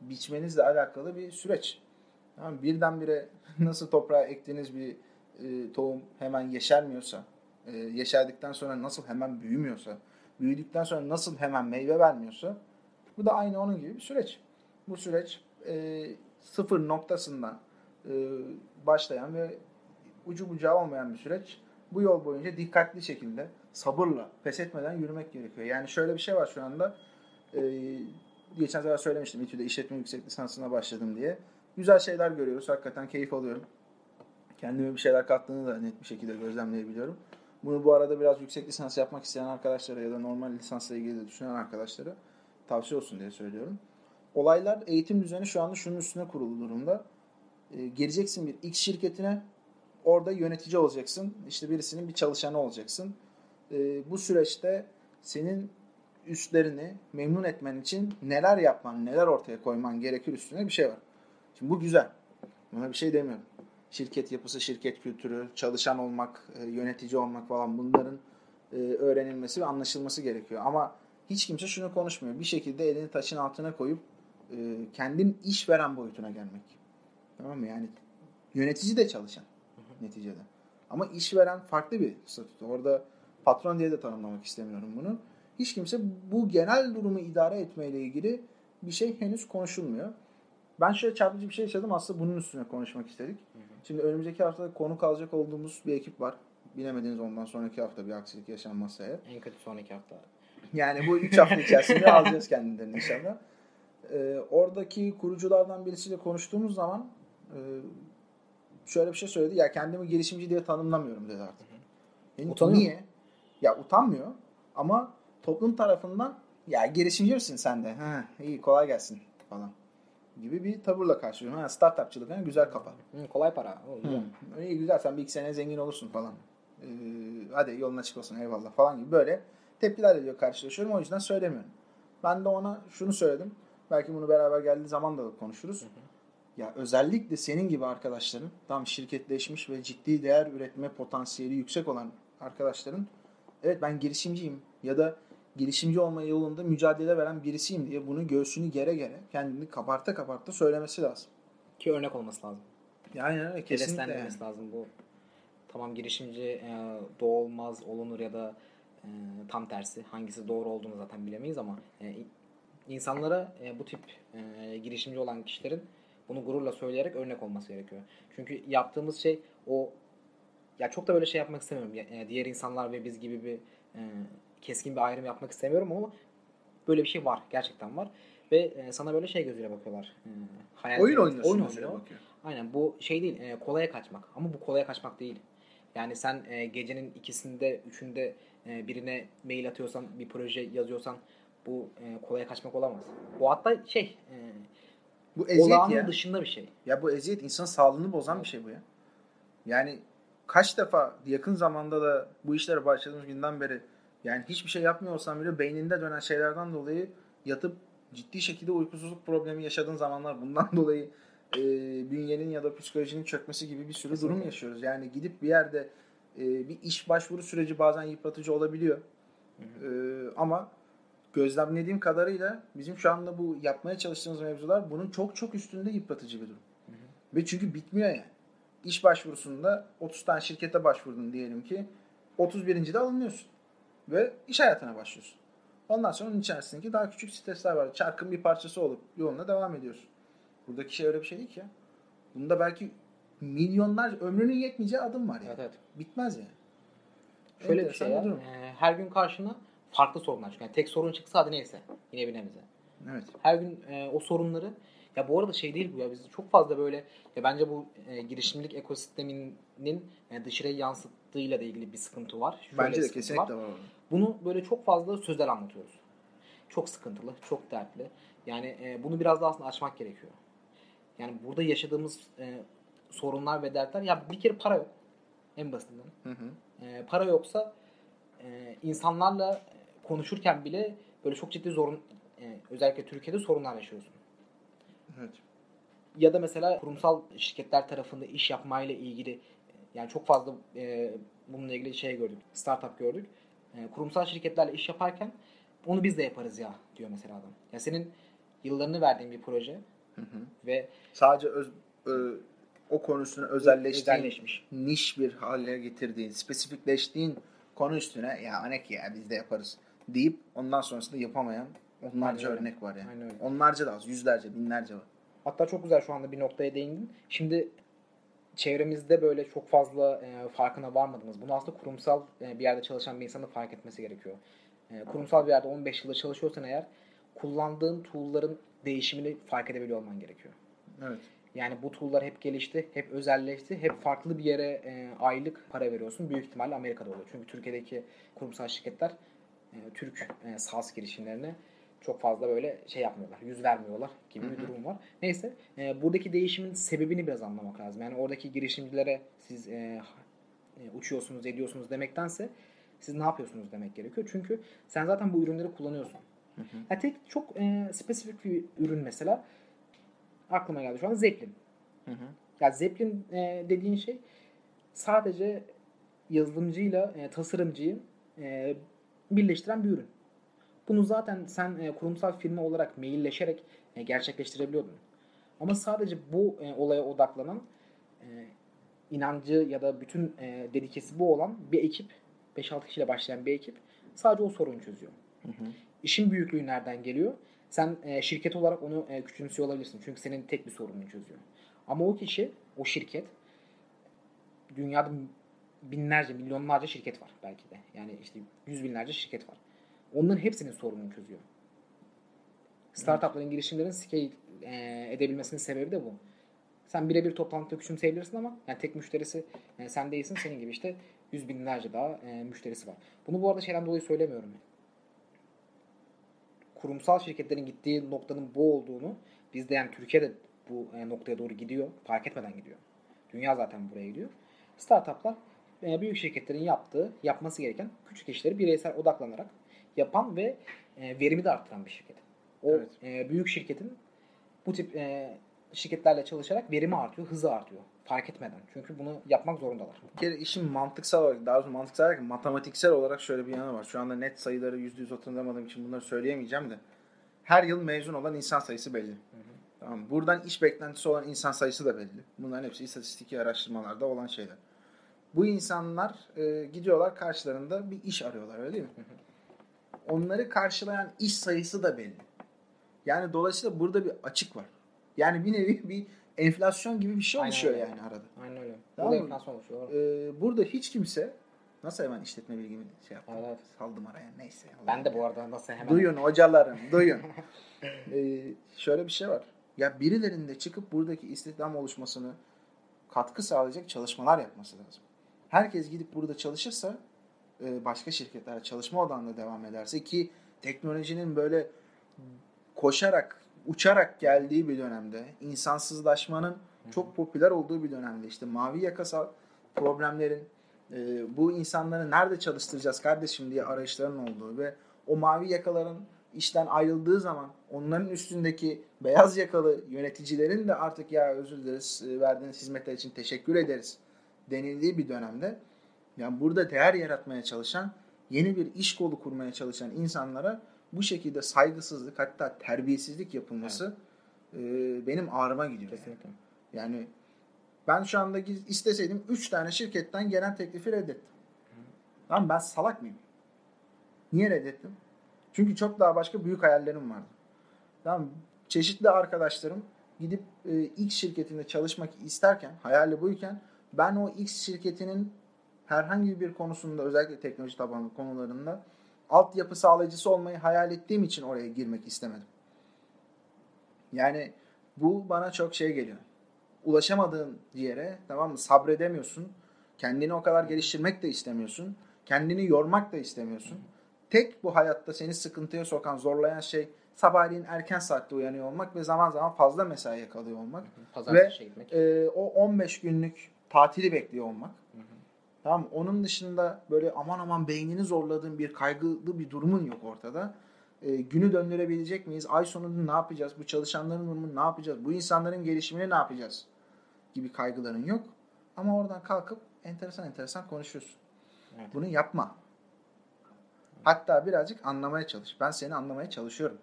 biçmenizle alakalı bir süreç. Mı? birdenbire nasıl toprağa ektiğiniz bir e, tohum hemen yeşermiyorsa e, yeşerdikten sonra nasıl hemen büyümüyorsa, büyüdükten sonra nasıl hemen meyve vermiyorsa bu da aynı onun gibi bir süreç. Bu süreç e, sıfır noktasından e, başlayan ve ucu bucağı olmayan bir süreç. Bu yol boyunca dikkatli şekilde, sabırla, pes etmeden yürümek gerekiyor. Yani şöyle bir şey var şu anda. E, geçen sefer söylemiştim İTÜ'de işletme yüksek lisansına başladım diye. Güzel şeyler görüyoruz. Hakikaten keyif alıyorum. Kendime bir şeyler kattığını da net bir şekilde gözlemleyebiliyorum. Bunu bu arada biraz yüksek lisans yapmak isteyen arkadaşlara ya da normal lisansla ilgili de düşünen arkadaşlara tavsiye olsun diye söylüyorum. Olaylar eğitim düzeni şu anda şunun üstüne kurulu durumda. E, geleceksin bir X şirketine orada yönetici olacaksın. İşte birisinin bir çalışanı olacaksın. E, bu süreçte senin üstlerini memnun etmen için neler yapman, neler ortaya koyman gerekir üstüne bir şey var. Şimdi bu güzel. Buna bir şey demiyorum. Şirket yapısı, şirket kültürü, çalışan olmak, e, yönetici olmak falan bunların e, öğrenilmesi ve anlaşılması gerekiyor. Ama hiç kimse şunu konuşmuyor. Bir şekilde elini taşın altına koyup e, kendin iş veren boyutuna gelmek. Tamam mı? Yani yönetici de çalışan neticede. Ama işveren farklı bir statü. Orada patron diye de tanımlamak istemiyorum bunu. Hiç kimse bu genel durumu idare etmeyle ilgili bir şey henüz konuşulmuyor. Ben şöyle çarpıcı bir şey yaşadım. Aslında bunun üstüne konuşmak istedik. Şimdi önümüzdeki hafta konu kalacak olduğumuz bir ekip var. Bilemediniz ondan sonraki hafta bir aksilik yaşanmazsa eğer. En kötü sonraki hafta. Yani bu 3 hafta içerisinde alacağız kendilerini inşallah. Ee, oradaki kuruculardan birisiyle konuştuğumuz zaman e, şöyle bir şey söyledi. Ya kendimi girişimci diye tanımlamıyorum dedi artık. Yani Utanıyor niye? Ya utanmıyor ama toplum tarafından ya girişimci misin sen de? Ha, iyi kolay gelsin falan gibi bir tavırla karşılıyorum. Ha, startupçılık yani güzel kafa. Hı, kolay para. O, güzel. Hı. İyi güzel sen bir iki sene zengin olursun falan. Ee, hadi yolun açık olsun eyvallah falan gibi böyle tepkiler ediyor karşılaşıyorum. O yüzden söylemiyorum. Ben de ona şunu söyledim. Belki bunu beraber geldiği zaman da konuşuruz. Ya özellikle senin gibi arkadaşların tam şirketleşmiş ve ciddi değer üretme potansiyeli yüksek olan arkadaşların evet ben girişimciyim ya da girişimci olma yolunda mücadele veren birisiyim diye bunu göğsünü gere gere kendini kabarta kabarta söylemesi lazım. Ki örnek olması lazım. Yani öyle kesinlikle. Yani. Lazım bu. Tamam girişimci e, doğulmaz olunur ya da e, tam tersi. Hangisi doğru olduğunu zaten bilemeyiz ama e, insanlara e, bu tip e, girişimci olan kişilerin bunu gururla söyleyerek örnek olması gerekiyor. Çünkü yaptığımız şey o ya çok da böyle şey yapmak istemiyorum. Yani diğer insanlar ve biz gibi bir e, keskin bir ayrım yapmak istemiyorum ama böyle bir şey var. Gerçekten var. Ve e, sana böyle şey gözüyle bakıyorlar. E, hayal oyun oynuyorsun oyun gözüyle bakıyor. Aynen bu şey değil. E, kolaya kaçmak. Ama bu kolaya kaçmak değil. Yani sen e, gecenin ikisinde, üçünde e, birine mail atıyorsan, bir proje yazıyorsan bu e, kolaya kaçmak olamaz. Bu hatta şey e, Bu eziyet olağanın ya. dışında bir şey. Ya bu eziyet insan sağlığını bozan bir şey bu ya. Yani kaç defa yakın zamanda da bu işlere başladığımız günden beri yani hiçbir şey yapmıyor bile beyninde dönen şeylerden dolayı yatıp ciddi şekilde uykusuzluk problemi yaşadığın zamanlar bundan dolayı e, bünyenin ya da psikolojinin çökmesi gibi bir sürü durum Kesinlikle. yaşıyoruz. Yani gidip bir yerde e, bir iş başvuru süreci bazen yıpratıcı olabiliyor. E, ama gözlemlediğim kadarıyla bizim şu anda bu yapmaya çalıştığımız mevzular bunun çok çok üstünde yıpratıcı bir durum. Ve çünkü bitmiyor yani. İş başvurusunda 30 tane şirkete başvurdun diyelim ki 31. de alınıyorsun. Ve iş hayatına başlıyorsun. Ondan sonra onun içerisindeki daha küçük stresler var. Çarkın bir parçası olup yoluna devam ediyorsun. Buradaki şey öyle bir şey değil ki ya. Bunda belki milyonlar ömrünün yetmeyeceği adım var yani. Evet evet. Bitmez yani. Şöyle bir Enteresan şey ya. durum. e, her gün karşına farklı sorunlar çıkıyor. Yani tek sorun çıksa hadi neyse. Yine bir nebze. Evet. Her gün e, o sorunları ya bu arada şey değil bu ya biz çok fazla böyle ya bence bu e, girişimcilik ekosisteminin e, dışarıya yansıttığıyla da ilgili bir sıkıntı var. Şöyle Bence de kesinlikle var. var. Bunu böyle çok fazla sözler anlatıyoruz. Çok sıkıntılı, çok dertli. Yani e, bunu biraz daha aslında açmak gerekiyor. Yani burada yaşadığımız e, sorunlar ve dertler ya bir kere para yok. En basitinden. Hı hı. E, para yoksa e, insanlarla konuşurken bile böyle çok ciddi zorun e, özellikle Türkiye'de sorunlar yaşıyorsun. Evet. Ya da mesela kurumsal şirketler tarafında iş yapmayla ilgili yani çok fazla e, bununla ilgili şey gördük. Startup gördük. E, kurumsal şirketlerle iş yaparken onu biz de yaparız ya diyor mesela adam. Ya senin yıllarını verdiğin bir proje Hı hı. ve Sadece öz, ö- o konusunu özelleştiğin, özelleşmiş. niş bir hale getirdiğin, spesifikleştiğin konu üstüne ya ne ki ya biz de yaparız deyip ondan sonrasında yapamayan onlarca Aynen örnek var yani. Aynen öyle. Onlarca da az, yüzlerce, binlerce var. Hatta çok güzel şu anda bir noktaya değindin. Şimdi çevremizde böyle çok fazla e, farkına varmadığımız, bunu aslında kurumsal e, bir yerde çalışan bir insanın fark etmesi gerekiyor. E, kurumsal bir yerde 15 yılda çalışıyorsan eğer kullandığın tool'ların değişimini fark edebiliyor olman gerekiyor. Evet. Yani bu tool'lar hep gelişti, hep özelleşti, hep farklı bir yere e, aylık para veriyorsun. Büyük ihtimalle Amerika'da oluyor. Çünkü Türkiye'deki kurumsal şirketler e, Türk e, girişimlerine çok fazla böyle şey yapmıyorlar, yüz vermiyorlar gibi bir durum var. Neyse, e, buradaki değişimin sebebini biraz anlamak lazım. Yani oradaki girişimcilere siz e, uçuyorsunuz, ediyorsunuz demektense siz ne yapıyorsunuz demek gerekiyor. Çünkü sen zaten bu ürünleri kullanıyorsun. Ya tek çok e, spesifik bir ürün mesela aklıma geldi şu an Zeppelin. Hı hı. Ya Zeppelin e, dediğin şey sadece yazılımcıyla e, tasarımcıyı e, birleştiren bir ürün. Bunu zaten sen e, kurumsal firma olarak mailleşerek e, gerçekleştirebiliyordun. Ama sadece bu e, olaya odaklanan e, inancı ya da bütün e, dedikesi bu olan bir ekip 5-6 kişiyle başlayan bir ekip sadece o sorunu çözüyor. İşin büyüklüğü nereden geliyor? Sen e, şirket olarak onu e, küçümsüyor olabilirsin. Çünkü senin tek bir sorununu çözüyor. Ama o kişi, o şirket dünyada binlerce, milyonlarca şirket var belki de. Yani işte yüz binlerce şirket var. Onların hepsinin sorununu çözüyor. Startupların, girişimlerin scale e, edebilmesinin sebebi de bu. Sen birebir toplantıda küçümseyebilirsin ama yani tek müşterisi e, sen değilsin. Senin gibi işte yüz binlerce daha e, müşterisi var. Bunu bu arada şeyden dolayı söylemiyorum. Kurumsal şirketlerin gittiği noktanın bu olduğunu bizde yani Türkiye'de bu e, noktaya doğru gidiyor. Fark etmeden gidiyor. Dünya zaten buraya gidiyor. Startuplar e, büyük şirketlerin yaptığı, yapması gereken küçük işleri bireysel odaklanarak yapan ve e, verimi de arttıran bir şirket. O Evet. e, büyük şirketin bu tip e, şirketlerle çalışarak verimi artıyor, hızı artıyor. Fark etmeden. Çünkü bunu yapmak zorundalar. Bir kere işin mantıksal olarak, daha doğrusu mantıksal olarak, matematiksel olarak şöyle bir yanı var. Şu anda net sayıları yüzde yüz hatırlamadığım için bunları söyleyemeyeceğim de. Her yıl mezun olan insan sayısı belli. Tamam mı? Buradan iş beklentisi olan insan sayısı da belli. Bunların hepsi istatistiki araştırmalarda olan şeyler. Bu insanlar e, gidiyorlar karşılarında bir iş arıyorlar öyle değil mi? Onları karşılayan iş sayısı da belli. Yani dolayısıyla burada bir açık var. Yani bir nevi bir enflasyon gibi bir şey Aynen oluşuyor öyle. yani arada. Aynen öyle. Tamam Burada enflasyon oluşuyor. Ee, burada hiç kimse nasıl hemen işletme bilgimi şey yaptım. Evet. Saldım araya neyse. Ben de bu arada nasıl hemen... Duyun hocalarım duyun. ee, şöyle bir şey var. Ya birilerinin de çıkıp buradaki istihdam oluşmasını katkı sağlayacak çalışmalar yapması lazım. Herkes gidip burada çalışırsa e, başka şirketler çalışma odağında devam ederse ki teknolojinin böyle koşarak uçarak geldiği bir dönemde insansızlaşmanın çok popüler olduğu bir dönemde işte mavi yakasal problemlerin e, bu insanları nerede çalıştıracağız kardeşim diye arayışların olduğu ve o mavi yakaların işten ayrıldığı zaman onların üstündeki beyaz yakalı yöneticilerin de artık ya özür dileriz e, verdiğiniz hizmetler için teşekkür ederiz denildiği bir dönemde yani burada değer yaratmaya çalışan yeni bir iş kolu kurmaya çalışan insanlara bu şekilde saygısızlık hatta terbiyesizlik yapılması e, benim ağrıma gidiyor. yani. Kesinlikle. Yani ben şu anda isteseydim 3 tane şirketten gelen teklifi reddettim. Lan ben salak mıyım? Niye reddettim? Çünkü çok daha başka büyük hayallerim vardı. Tamam çeşitli arkadaşlarım gidip e, X şirketinde çalışmak isterken, hayali buyken ben o X şirketinin herhangi bir konusunda özellikle teknoloji tabanlı konularında altyapı sağlayıcısı olmayı hayal ettiğim için oraya girmek istemedim. Yani bu bana çok şey geliyor. Ulaşamadığın yere tamam mı sabredemiyorsun. Kendini o kadar geliştirmek de istemiyorsun. Kendini yormak da istemiyorsun. Tek bu hayatta seni sıkıntıya sokan, zorlayan şey sabahleyin erken saatte uyanıyor olmak ve zaman zaman fazla mesaiye kalıyor olmak. Pazartesi Ve gitmek. e, o 15 günlük tatili bekliyor olmak. Tamam mı? Onun dışında böyle aman aman beynini zorladığın bir kaygılı bir durumun yok ortada. E, günü döndürebilecek miyiz? Ay sonunda ne yapacağız? Bu çalışanların durumunu ne yapacağız? Bu insanların gelişimini ne yapacağız? Gibi kaygıların yok. Ama oradan kalkıp enteresan enteresan konuşuyorsun. Evet. Bunu yapma. Hatta birazcık anlamaya çalış. Ben seni anlamaya çalışıyorum.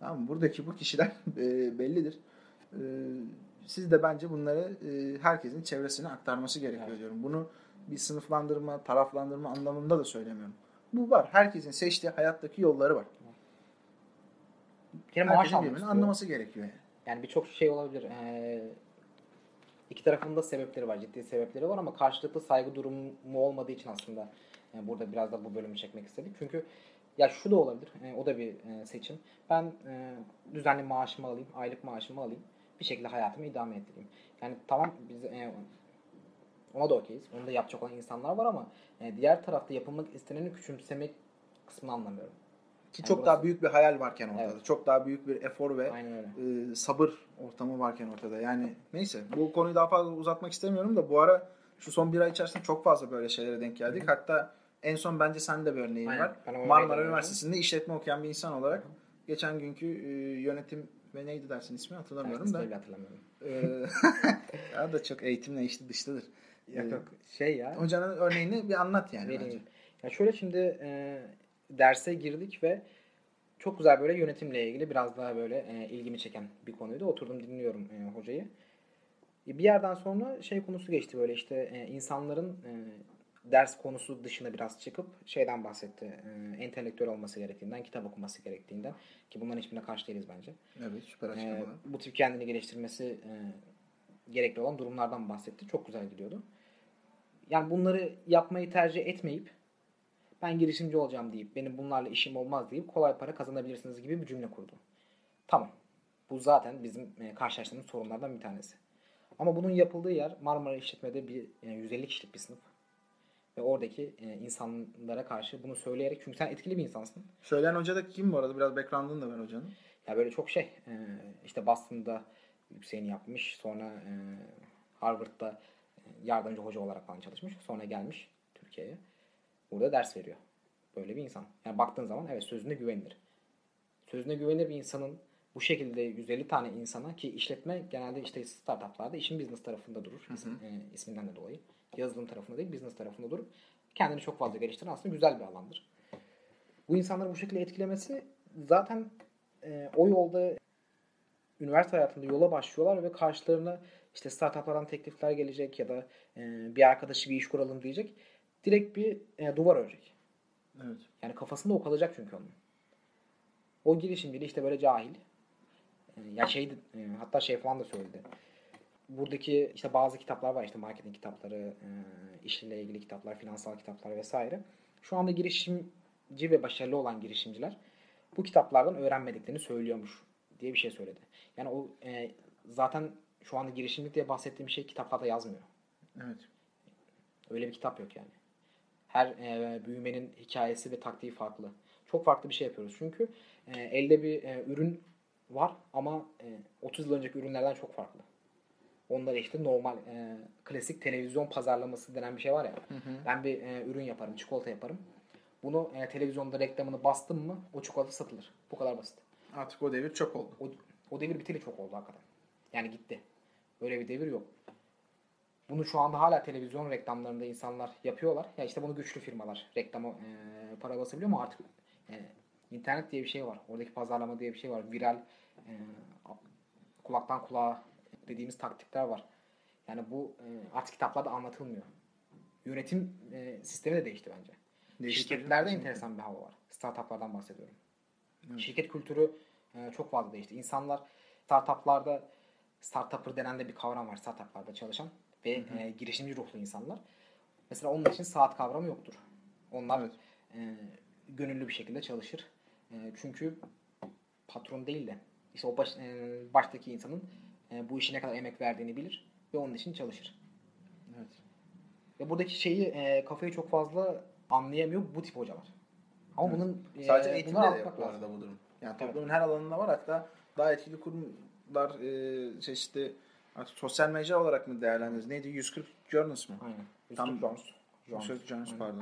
Tamam mı? Buradaki bu kişiler e, bellidir. E, siz de bence bunları e, herkesin çevresine aktarması gerekiyor Evet. diyorum. Bunu bir sınıflandırma, taraflandırma anlamında da söylemiyorum. Bu var. Herkesin seçtiği hayattaki yolları var. Kere maaş Herkesin almak anlaması gerekiyor yani. Yani birçok şey olabilir. Ee, iki tarafın da sebepleri var. Ciddi sebepleri var ama karşılıklı saygı durumu olmadığı için aslında e, burada biraz da bu bölümü çekmek istedik. Çünkü ya şu da olabilir. e, o da bir e, seçim. Ben e, düzenli maaşımı alayım, aylık maaşımı alayım. Bir şekilde hayatımı idame ettireyim. Yani tamam biz e, ona da okeyiz. Onu da yapacak olan insanlar var ama e, diğer tarafta yapılmak isteneni küçümsemek kısmını anlamıyorum. Ki Yani çok burası- daha büyük bir hayal varken ortada. Evet. Çok daha büyük bir efor ve e, sabır ortamı varken ortada. Yani neyse bu konuyu daha fazla uzatmak istemiyorum da bu ara şu son bir ay içerisinde çok fazla böyle şeylere denk geldik. Hatta en son bence sen de bir örneğin Aynen. var. Marmara de Üniversitesi'nde işletme okuyan bir insan olarak geçen günkü e, yönetim ve neydi dersin ismi hatırlamıyorum Evet, da. ismini hatırlamıyorum. E, ya da çok eğitimle içli dışlıdır. Yok E, yok. Şey ya. Hocanın örneğini bir anlat yani vereyim. bence. Ya şöyle şimdi e, derse girdik ve çok güzel böyle yönetimle ilgili biraz daha böyle e, ilgimi çeken bir konuydu. Oturdum dinliyorum e, hocayı. E, bir yerden sonra şey konusu geçti böyle işte e, insanların e, ders konusu dışına biraz çıkıp şeyden bahsetti. E, entelektüel olması gerektiğinden, kitap okuması gerektiğinden ki bunların hiçbirine karşı değiliz bence. Evet süper Ee, açıklamalar. bu tip kendini geliştirmesi e, gerekli olan durumlardan bahsetti. Çok güzel gidiyordu. Yani bunları yapmayı tercih etmeyip ben girişimci olacağım deyip benim bunlarla işim olmaz deyip kolay para kazanabilirsiniz gibi bir cümle kurdu. Tamam. Bu zaten bizim e, karşılaştığımız sorunlardan bir tanesi. Ama bunun yapıldığı yer Marmara İşletme'de bir e, 150 kişilik bir sınıf. Ve oradaki e, insanlara karşı bunu söyleyerek çünkü sen etkili bir insansın. Söyleyen hoca da kim bu arada? Biraz background'ını da ver hocanın. Ya böyle çok şey. e, işte Boston'da yükseğini yapmış. Sonra e, Harvard'da e, yardımcı hoca olarak falan çalışmış. Sonra gelmiş Türkiye'ye. Burada ders veriyor. Böyle bir insan. Yani baktığın zaman evet sözüne güvenilir. Sözüne güvenilir bir insanın bu şekilde 150 tane insana ki işletme genelde işte startuplarda işin business tarafında durur. İsim, e, isminden de dolayı. Yazılım tarafında değil business tarafında durup kendini çok fazla geliştiren aslında güzel bir alandır. Bu insanları bu şekilde etkilemesi zaten e, o yolda üniversite hayatında yola başlıyorlar ve karşılarına işte startuplardan teklifler gelecek ya da e, bir arkadaşı bir iş kuralım diyecek. Direkt bir e, duvar örecek. Evet. Yani kafasında o kalacak çünkü onun. O girişimci işte böyle cahil. E, ya şey e, hatta şey falan da söyledi. Buradaki işte bazı kitaplar var işte marketing kitapları, e, işle ilgili kitaplar, finansal kitaplar vesaire. Şu anda girişimci ve başarılı olan girişimciler bu kitaplardan öğrenmediklerini söylüyormuş diye bir şey söyledi. Yani o e, zaten şu anda girişimcilik diye bahsettiğim şey kitaplarda yazmıyor. Evet. Öyle bir kitap yok yani. Her e, büyümenin hikayesi ve taktiği farklı. Çok farklı bir şey yapıyoruz. Çünkü e, elde bir e, ürün var ama e, 30 yıl önceki ürünlerden çok farklı. Onları işte normal e, klasik televizyon pazarlaması denen bir şey var ya. Ben bir e, ürün yaparım, çikolata yaparım. Bunu e, televizyonda reklamını bastım mı o çikolata satılır. Bu kadar basit. Artık o devir çöp oldu. O, o devir biteli çok oldu hakikaten. Yani gitti. Böyle bir devir yok. Bunu şu anda hala televizyon reklamlarında insanlar yapıyorlar. Ya işte bunu güçlü firmalar reklama e, para basabiliyor ama artık e, internet diye bir şey var. Oradaki pazarlama diye bir şey var. Viral e, kulaktan kulağa dediğimiz taktikler var. Yani bu e, artık kitaplarda anlatılmıyor. Yönetim e, sistemi de değişti bence. Değişti, Şirketlerde kesinlikle. enteresan bir hava var. Startuplardan bahsediyorum. Evet. Şirket kültürü e, çok fazla değişti. İnsanlar startuplarda startupper denen de bir kavram var startuplarda çalışan ve e, girişimci ruhlu insanlar. Mesela onun için saat kavramı yoktur. Onlar Evet. e, gönüllü bir şekilde çalışır. E, çünkü patron değil de işte o baş, e, baştaki insanın e, bu işe ne kadar emek verdiğini bilir ve onun için çalışır. Evet. Ve buradaki şeyi e, kafayı çok fazla anlayamıyor bu tip hocalar. Ama Evet. bunun e, Sadece eğitimde de yok bu arada bu durum. Yani toplumun her alanında var hatta daha etkili kurumlar e, çeşitli artık sosyal mecra olarak mı değerlendiriyoruz? Neydi? 140 Journals mı? Aynen. Tam- Tam Jones. Jones. 140 Journals Aynen. pardon.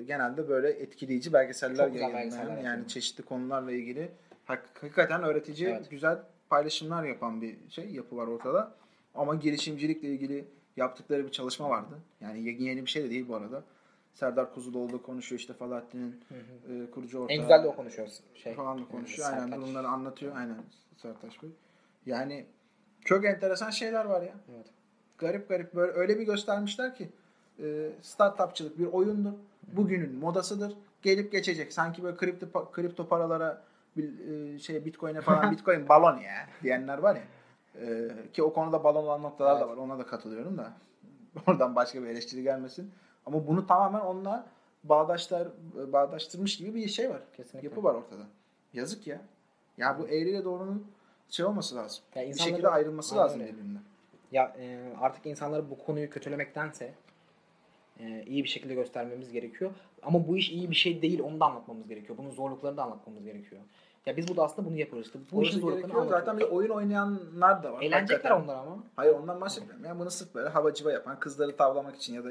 E, genelde böyle etkileyici belgeseller belgeseller yani yapıyor. çeşitli konularla ilgili hak- hakikaten öğretici Evet. güzel paylaşımlar yapan bir şey yapı var ortada. Ama girişimcilikle ilgili yaptıkları bir çalışma vardı. Yani yeni yeni bir şey de değil bu arada. Serdar Kuzuloğlu konuşuyor işte Falahattin'in e, kurucu ortağı. En güzel de o konuşuyor. Şey, falan da konuşuyor. e, Aynen durumları anlatıyor. Aynen Sertaç Bey. Yani çok enteresan şeyler var ya. Evet. Garip garip böyle öyle bir göstermişler ki e, startupçılık bir oyundu. Bugünün modasıdır. Gelip geçecek. Sanki böyle kripto, kripto paralara e, şey Bitcoin'e falan Bitcoin balon ya diyenler var ya. E, ki o konuda balon olan noktalar da var. Ona da katılıyorum da. Oradan başka bir eleştiri gelmesin. Ama bunu tamamen onunla bağdaşlar bağdaştırmış gibi bir şey var. Kesinlikle. Yapı var ortada. Yazık ya. Ya bu eğriyle doğrunun şey olması lazım. Ya bir şekilde ayrılması lazım birbirinden. Ya e, artık insanları bu konuyu kötülemektense e, iyi bir şekilde göstermemiz gerekiyor. Ama bu iş iyi bir şey değil. Onu da anlatmamız gerekiyor. Bunun zorluklarını da anlatmamız gerekiyor. Ya biz burada aslında bunu yapıyoruz. İşte bu işin Orası zorluklarını gerekiyor. Zaten bir anlatıyoruz. oyun oynayanlar da var. Eğlenecekler onlar ama. Hayır ondan bahsetmiyorum. Yani bunu sırf böyle havacıva yapan, kızları tavlamak için ya da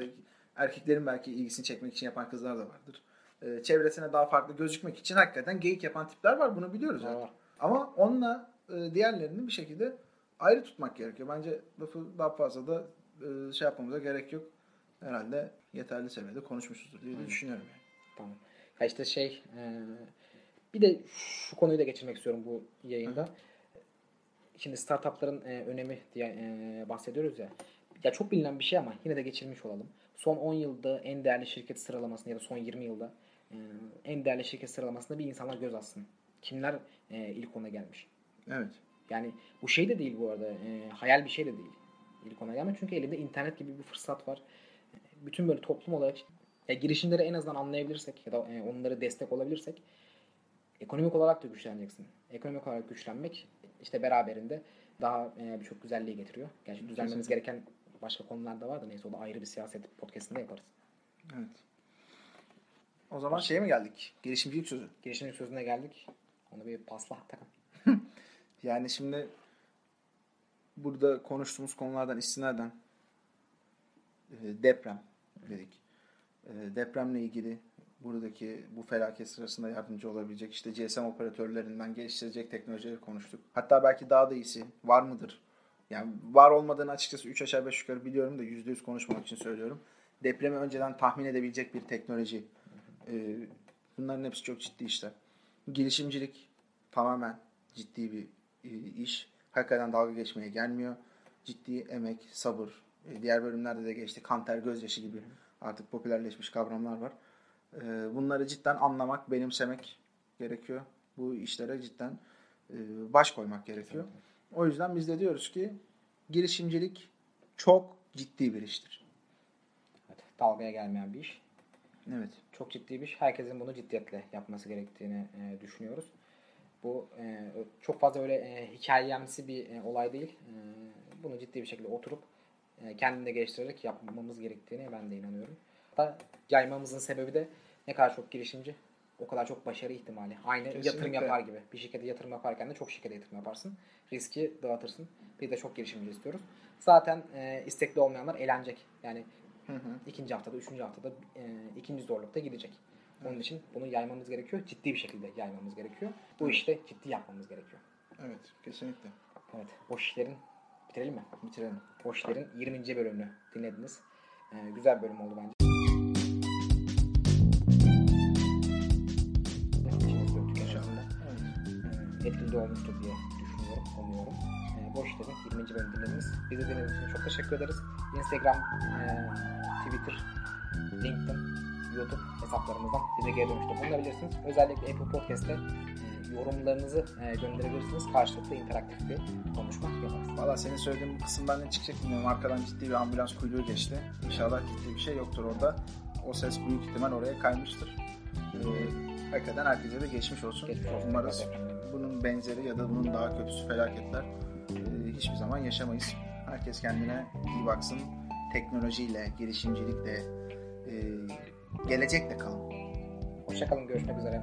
erkeklerin belki ilgisini çekmek için yapan kızlar da vardır. Ee, çevresine daha farklı gözükmek için hakikaten geyik yapan tipler var. Bunu biliyoruz. Zaten. var. Ama onunla e, diğerlerini bir şekilde ayrı tutmak gerekiyor. Bence lafı daha fazla da e, şey yapmamıza gerek yok. Herhalde yeterli seviyede konuşmuşuzdur diye de düşünüyorum. Yani. Tamam. Ya işte şey e, bir de şu konuyu da geçirmek istiyorum bu yayında. Şimdi startupların e, önemi diye e, bahsediyoruz ya. Ya çok bilinen bir şey ama yine de geçirmiş olalım. Son 10 yılda en değerli şirket sıralamasında ya da son 20 yılda e, en değerli şirket sıralamasında bir insanlar göz atsın. Kimler e, ilk ona gelmiş? Evet. Yani bu şey de değil bu arada. e, hayal bir şey de değil. İlk ona gelme. Çünkü elinde internet gibi bir fırsat var. Bütün böyle toplum olarak ya girişimleri en azından anlayabilirsek ya da e, onları destek olabilirsek ekonomik olarak da güçleneceksin. Ekonomik olarak güçlenmek işte beraberinde daha e, birçok güzelliği getiriyor. Gerçi düzenlememiz gereken başka konular da var da neyse o da ayrı bir siyaset podcastinde yaparız. Evet. O zaman şeye mi geldik? Girişimcilik sözü. Girişimcilik sözüne geldik. Onu bir pasla takın. Yani şimdi burada konuştuğumuz konulardan istinaden e, deprem dedik. E, depremle ilgili buradaki bu felaket sırasında yardımcı olabilecek işte GSM operatörlerinden geliştirecek teknolojileri konuştuk. Hatta belki daha da iyisi var mıdır? Yani var olmadığını açıkçası 3 aşağı 5 yukarı biliyorum da %100 konuşmamak için söylüyorum. Depremi önceden tahmin edebilecek bir teknoloji. E, bunların hepsi çok ciddi işler. Girişimcilik tamamen ciddi bir e, iş. Hakikaten dalga geçmeye gelmiyor. Ciddi emek, sabır. E, diğer bölümlerde de geçti. Kanter, gözyaşı gibi artık popülerleşmiş kavramlar var. E, bunları cidden anlamak, benimsemek gerekiyor. Bu işlere cidden e, baş koymak gerekiyor. O yüzden biz de diyoruz ki girişimcilik çok ciddi bir iştir. Evet, dalgaya gelmeyen bir iş. Evet. çok ciddi bir iş. Herkesin bunu ciddiyetle yapması gerektiğini e, düşünüyoruz. Bu e, çok fazla öyle e, hikayemsi bir e, olay değil. E, bunu ciddi bir şekilde oturup kendini de geliştirerek yapmamız gerektiğine ben de inanıyorum. Hatta yaymamızın sebebi de ne kadar çok girişimci o kadar çok başarı ihtimali. Aynı yatırım Kesinlikle. yapar gibi. Bir şirkete yatırım yaparken de çok şirkete yatırım yaparsın. Riski dağıtırsın. Bir de çok girişimci istiyoruz. Zaten e, istekli olmayanlar eğlenecek. Yani Hı hı. ikinci haftada, üçüncü haftada e, ikinci zorlukta gidecek. Onun için bunu yaymamız gerekiyor. Ciddi bir şekilde yaymamız gerekiyor. Bu Evet. işte ciddi yapmamız gerekiyor. Evet, kesinlikle. Evet. Boş işlerin bitirelim mi? Bitirelim. Boş işlerin 20. bölümünü dinlediniz. E, güzel bölüm oldu bence. İçimizi döktük inşallah. Evet. E, etkili olmuştur diye düşünüyorum, umuyorum. E, boş işlerin 20. bölüm dinlediniz. Bizi dinlediğiniz için çok teşekkür ederiz. Instagram, e, Twitter, LinkedIn, YouTube hesaplarımızdan bize geri dönüşte bulunabilirsiniz. Özellikle Apple Podcast'te e, yorumlarınızı e, gönderebilirsiniz. Karşılıklı interaktif bir konuşma yaparız. Valla senin söylediğin bu kısımdan ne çıkacak bilmiyorum. Arkadan ciddi bir ambulans kuyruğu geçti. İnşallah ciddi bir şey yoktur orada. O ses büyük ihtimal oraya kaymıştır. Ee, hakikaten herkese de geçmiş olsun. Geçmiş olsun. Umarız bunun benzeri ya da bunun daha kötüsü felaketler e, hiçbir zaman yaşamayız. Herkes kendine iyi baksın. Teknolojiyle, girişimcilikle, e, gelecekle kalın. Hoşçakalın. Görüşmek üzere.